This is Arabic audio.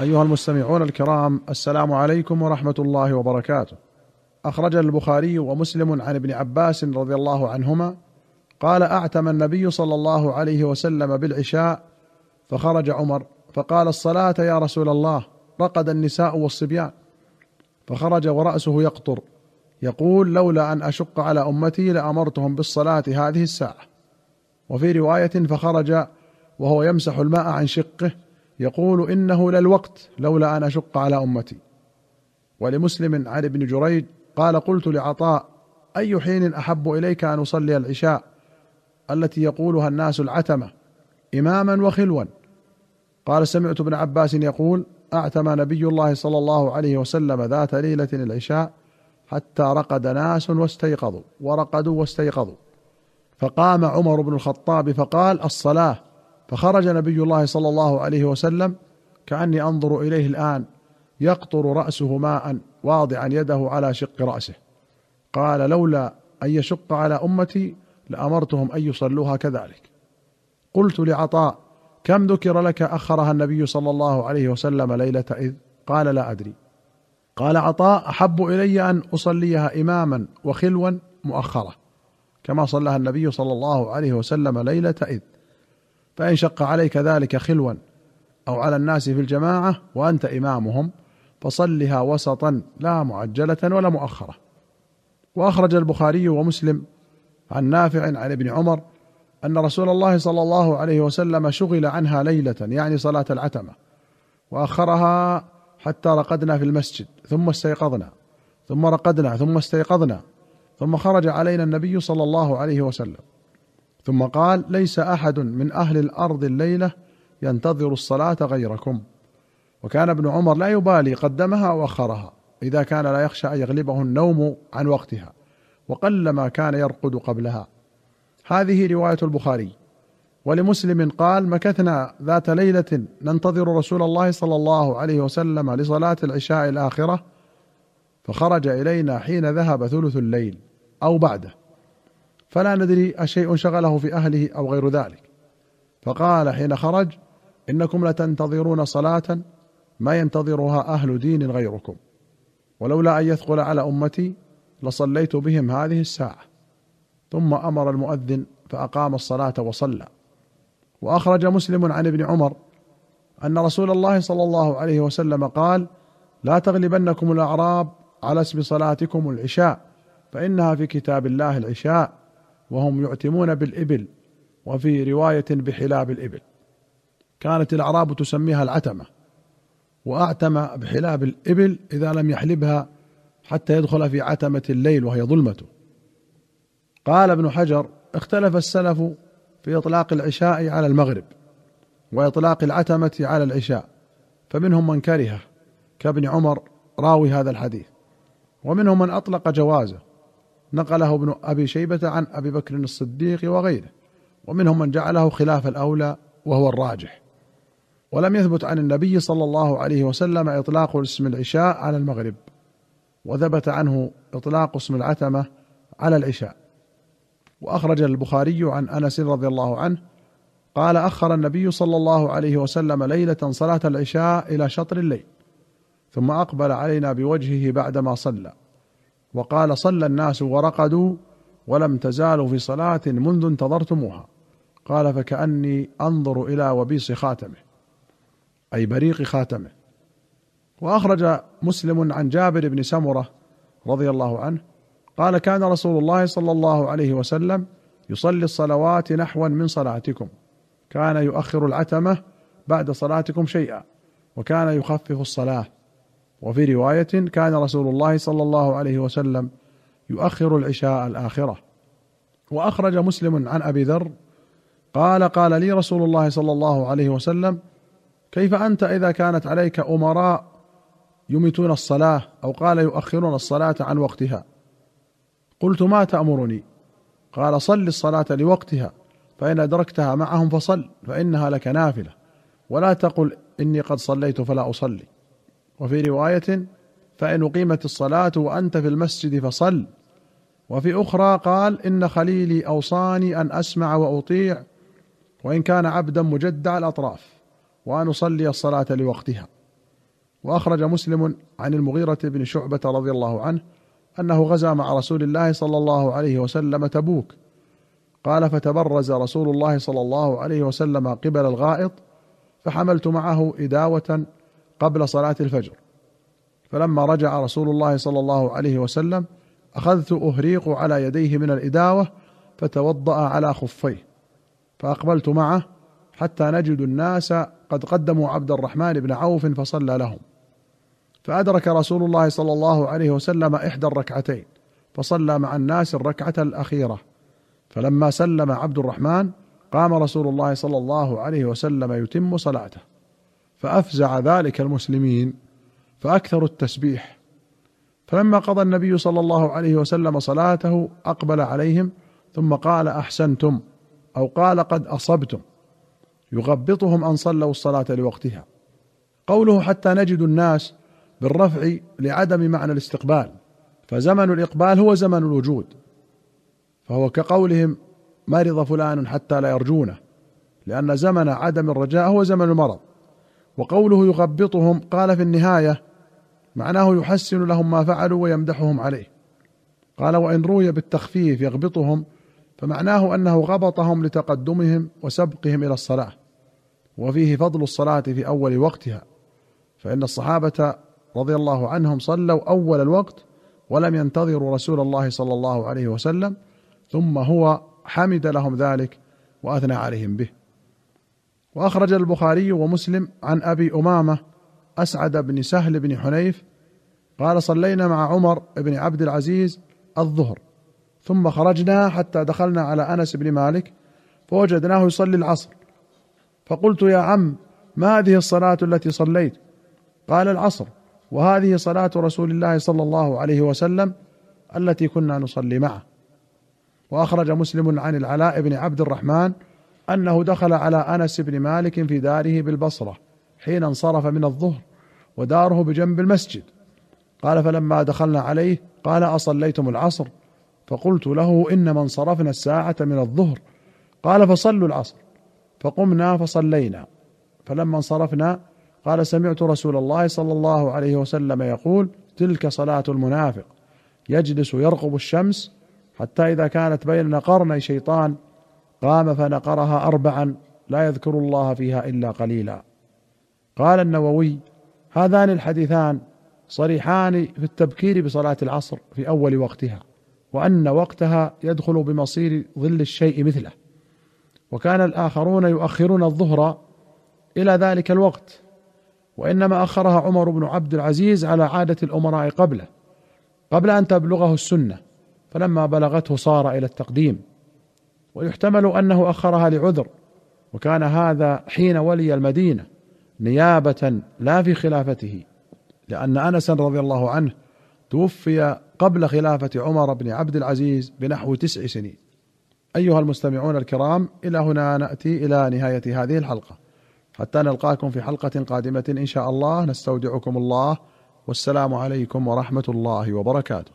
أيها المستمعون الكرام السلام عليكم ورحمة الله وبركاته. أخرج البخاري ومسلم عن ابن عباس رضي الله عنهما قال أعتم النبي صلى الله عليه وسلم بالعشاء فخرج عمر فقال الصلاة يا رسول الله رقد النساء والصبيان فخرج ورأسه يقطر يقول لولا أن أشق على أمتي لأمرتهم بالصلاة هذه الساعة. وفي رواية فخرج وهو يمسح الماء عن شقه يقول إنه للوقت لولا أن أشق على أمتي. ولمسلم عن ابن جريج قال قلت لعطاء أي حين أحب إليك أن أصلي العشاء؟ التي يقولها الناس العتمة إماما وخلوا. قال سمعت ابن عباس يقول أعتم نبي الله صلى الله عليه وسلم ذات ليلة العشاء حتى رقد ناس واستيقظوا ورقدوا واستيقظوا. فقام عمر بن الخطاب فقال الصلاة. فخرج نبي الله صلى الله عليه وسلم كأني أنظر إليه الآن يقطر رأسه ماء واضعا يده على شق رأسه. قال لولا أن يشق على أمتي لأمرتهم أن يصلوها كذلك. قلت لعطاء كم ذكر لك أخرها النبي صلى الله عليه وسلم ليلة إذ؟ قال لا أدري. قال عطاء أحب إلي أن أصليها اماما وخلوا مؤخره كما صلاها النبي صلى الله عليه وسلم ليلة إذ. فإن شق عليك ذلك خلوا أو على الناس في الجماعة وأنت إمامهم فصلها وسطا لا معجلة ولا مؤخرة. وأخرج البخاري ومسلم عن نافع عن ابن عمر أن رسول الله صلى الله عليه وسلم شغل عنها ليلة يعني صلاة العتمة وأخرها حتى رقدنا في المسجد ثم استيقظنا ثم رقدنا ثم استيقظنا ثم خرج علينا النبي صلى الله عليه وسلم. ثم قال ليس أحد من أهل الأرض الليلة ينتظر الصلاة غيركم. وكان ابن عمر لا يبالي قدمها أو اخرها إذا كان لا يخشى أن يغلبه النوم عن وقتها وقلما كان يرقد قبلها. هذه رواية البخاري. ولمسلم قال مكثنا ذات ليلة ننتظر رسول الله صلى الله عليه وسلم لصلاة العشاء الآخرة فخرج إلينا حين ذهب ثلث الليل أو بعده. فلا ندري أشيء شغله في أهله أو غير ذلك. فقال حين خرج إنكم لتنتظرون صلاة ما ينتظرها أهل دين غيركم. ولولا أن يثقل على أمتي لصليت بهم هذه الساعة. ثم أمر المؤذن فأقام الصلاة وصلى. وأخرج مسلم عن ابن عمر أن رسول الله صلى الله عليه وسلم قال لا تغلبنكم الأعراب على اسم صلاتكم العشاء فإنها في كتاب الله العشاء. وهم يعتمون بالإبل وفي رواية بحلاب الإبل. كانت الأعراب تسميها العتمة وأعتم بحلاب الإبل إذا لم يحلبها حتى يدخل في عتمة الليل وهي ظلمته قال ابن حجر اختلف السلف في إطلاق العشاء على المغرب وإطلاق العتمة على العشاء فمنهم من كرهه كابن عمر راوي هذا الحديث ومنهم من أطلق جوازه. نقله ابن أبي شيبة عن أبي بكر الصديق وغيره ومنهم من جعله خلاف الأولى وهو الراجح. ولم يثبت عن النبي صلى الله عليه وسلم إطلاق اسم العشاء على المغرب وثبت عنه إطلاق اسم العتمة على العشاء. وأخرج البخاري عن أنس رضي الله عنه قال أخر النبي صلى الله عليه وسلم ليلة صلاة العشاء إلى شطر الليل ثم أقبل علينا بوجهه بعدما صلى. وقال صلى الناس ورقدوا ولم تزالوا في صلاة منذ انتظرتموها. قال فكأني أنظر إلى وبيص خاتمه أي بريق خاتمه. وأخرج مسلم عن جابر بن سمرة رضي الله عنه قال كان رسول الله صلى الله عليه وسلم يصلي الصلوات نحوا من صلاتكم. كان يؤخر العتمة بعد صلاتكم شيئا وكان يخفف الصلاة. وفي رواية كان رسول الله صلى الله عليه وسلم يؤخر العشاء الآخرة. وأخرج مسلم عن أبي ذر قال قال لي رسول الله صلى الله عليه وسلم كيف أنت إذا كانت عليك أمراء يميتون الصلاة أو قال يؤخرون الصلاة عن وقتها؟ قلت ما تأمرني؟ قال صل الصلاة لوقتها فإن أدركتها معهم فصل فإنها لك نافلة ولا تقل إني قد صليت فلا أصلي. وفي رواية فإن أقيمت الصلاة وأنت في المسجد فصل. وفي أخرى قال إن خليلي أوصاني أن أسمع وأطيع وإن كان عبدا مجدع الأطراف وأن أصلي الصلاة لوقتها. وأخرج مسلم عن المغيرة بن شعبة رضي الله عنه أنه غزا مع رسول الله صلى الله عليه وسلم تبوك. قال فتبرز رسول الله صلى الله عليه وسلم قبل الغائط فحملت معه إداوة قبل صلاة الفجر. فلما رجع رسول الله صلى الله عليه وسلم أخذت أهريق على يديه من الإداوة فتوضأ على خفيه. فأقبلت معه حتى نجد الناس قد قدموا عبد الرحمن بن عوف فصلى لهم. فأدرك رسول الله صلى الله عليه وسلم إحدى الركعتين فصلى مع الناس الركعة الأخيرة. فلما سلم عبد الرحمن قام رسول الله صلى الله عليه وسلم يتم صلاته. فأفزع ذلك المسلمين فاكثروا التسبيح. فلما قضى النبي صلى الله عليه وسلم صلاته أقبل عليهم ثم قال أحسنتم أو قال قد أصبتم. يغبطهم أن صلوا الصلاة لوقتها. قوله حتى نجد الناس بالرفع لعدم معنى الاستقبال. فزمن الإقبال هو زمن الوجود. فهو كقولهم مرض فلان حتى لا يرجونه لأن زمن عدم الرجاء هو زمن المرض. وقوله يغبطهم قال في النهاية معناه يحسن لهم ما فعلوا ويمدحهم عليه. قال وإن روي بالتخفيف يغبطهم فمعناه أنه غبطهم لتقدمهم وسبقهم إلى الصلاة. وفيه فضل الصلاة في أول وقتها فإن الصحابة رضي الله عنهم صلوا أول الوقت ولم ينتظروا رسول الله صلى الله عليه وسلم ثم هو حمد لهم ذلك وأثنى عليهم به. وأخرج البخاري ومسلم عن أبي أمامة أسعد بن سهل بن حنيف قال صلينا مع عمر بن عبد العزيز الظهر ثم خرجنا حتى دخلنا على أنس بن مالك فوجدناه يصلي العصر. فقلت يا عم ما هذه الصلاة التي صليت؟ قال العصر وهذه صلاة رسول الله صلى الله عليه وسلم التي كنا نصلي معه. وأخرج مسلم عن العلاء بن عبد الرحمن أنه دخل على أنس بن مالك في داره بالبصرة حين انصرف من الظهر وداره بجنب المسجد. قال فلما دخلنا عليه قال أصليتم العصر؟ فقلت له إنما انصرفنا الساعة من الظهر. قال فصلوا العصر. فقمنا فصلينا. فلما انصرفنا قال سمعت رسول الله صلى الله عليه وسلم يقول تلك صلاة المنافق. يجلس يرقب الشمس حتى إذا كانت بين قرني شيطان قام فنقرها أربعا لا يذكر الله فيها إلا قليلا. قال النووي هذان الحديثان صريحان في التبكير بصلاة العصر في أول وقتها وأن وقتها يدخل بمصير ظل الشيء مثله. وكان الآخرون يؤخرون الظهر إلى ذلك الوقت وإنما أخرها عمر بن عبد العزيز على عادة الأمراء قبله قبل أن تبلغه السنة فلما بلغته صار إلى التقديم. ويحتمل أنه أخرها لعذر وكان هذا حين ولي المدينة نيابة لا في خلافته لأن أنس رضي الله عنه توفي قبل خلافة عمر بن عبد العزيز بنحو تسع سنين. أيها المستمعون الكرام إلى هنا نأتي إلى نهاية هذه الحلقة. حتى نلقاكم في حلقة قادمة إن شاء الله. نستودعكم الله. والسلام عليكم ورحمة الله وبركاته.